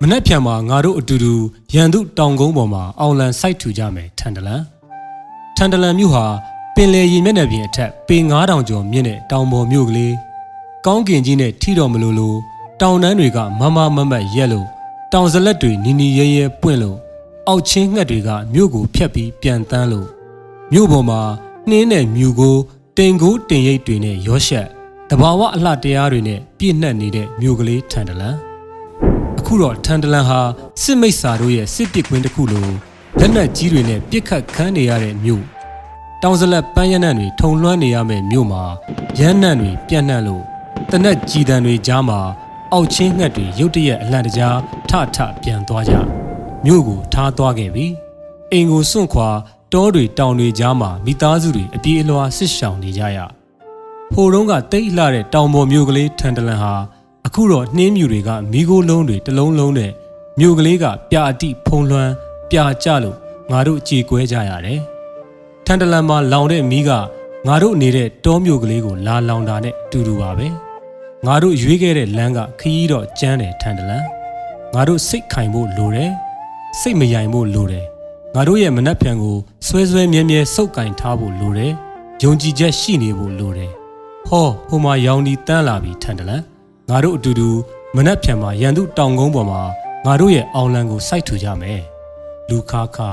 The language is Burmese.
မနှက်ဖြံမှာငါတို့အတူတူရန်သူတောင်ကုန်းပေါ်မှာအောင်လံစိုက်ထူကြမယ်ထန်တလန်ထန်တလန်မြို့ဟာပင်လယ်ရေမျက်နှာပြင်အထက်ပေ9000ကျော်မြင့်တဲ့တောင်ပေါ်မြို့ကလေးကောင်းကင်ကြီးနဲ့ထီတော်မလို့လို့တောင်တန်းတွေကမမမမတ်ရက်လို့ တောင်စလက်တွေနီနီရဲရဲပွင့်လို့အောက်ချင်းငှက်တွေကမြို့ကိုဖျက်ပြီးပြန်တန်းလို့မြို့ပေါ်မှာနှင်းနဲ့မြူကိုတင်ကိုတင်ရိပ်တွေနဲ့ရောရှက်တဘာဝအလှတရားတွေနဲ့ပြည့်နှက်နေတဲ့မြို့ကလေးထန်တလန်အခုတော့ထန်တလန်ဟာစစ်မိတ်ဆာတို့ရဲ့စစ်ပစ်ကွင်းတစ်ခုလိုလက်နက်ကြီးတွေနဲ့ပြစ်ခတ်ခမ်းနေရတဲ့မြို့တောင်စလက်ပန်းရနံ့တွေထုံလွှမ်းနေရမယ့်မြို့မှာရမ်းနံ့တွေပြန့်နှံ့လို့တနက်ကြည်တံတွေကြားမှာ အောက်ချင်းငှက်တွေရုတ်တရက်အလန့်တကြားထထပြန်သွားကြမြို့ကိုထားသွားခဲ့ပြီအိမ်ကိုစွန့်ခွာတောတွေတောင်တွေကြားမှာမိသားစုတွေအပြေးအလွှာဆစ်ရှောင်နေကြရဟိုတုန်းကတိတ်လှတဲ့တောင်ပေါ်မြို့ကလေးထန်တလန်ဟာအခုတော့နှင်းမြူတွေကမိโกလုံးတွေတစ်လုံးလုံးနဲ့မြို့ကလေးကပြာအတိဖုံးလွှမ်းပြာကျလို့ငါတို့ကြေကွဲကြရတယ်။ထန်တလန်မှာလောင်တဲ့မီးကငါတို့နေတဲ့တောမြို့ကလေးကိုလာလောင်တာနဲ့အတူတူပါပဲ။ ငါတို့ရွေးခဲ့တဲ့လမ်းကခရီးတော့ကျန်းတယ်ထန်တလန်။ငါတို့စိတ်ခိုင်ဖို့လိုတယ်။စိတ်မယိုင်ဖို့လိုတယ်။ငါတို့ရဲ့မနှက်ဖြံကိုဆွဲဆွဲမြဲမြဲစုပ်ကင်ထားဖို့လိုတယ်။ယုံကြည်ချက်ရှိနေဖို့လိုတယ်။ဟောဟိုမှာရောင်ဒီတန်းလာပြီထန်တလန်ငါတို့အတူတူမနှက်ဖြံမှာရန်သူတောင်ကုန်းပေါ်မှာငါတို့ရဲ့အောင်လံကိုစိုက်ထူကြမယ်လူခါခါ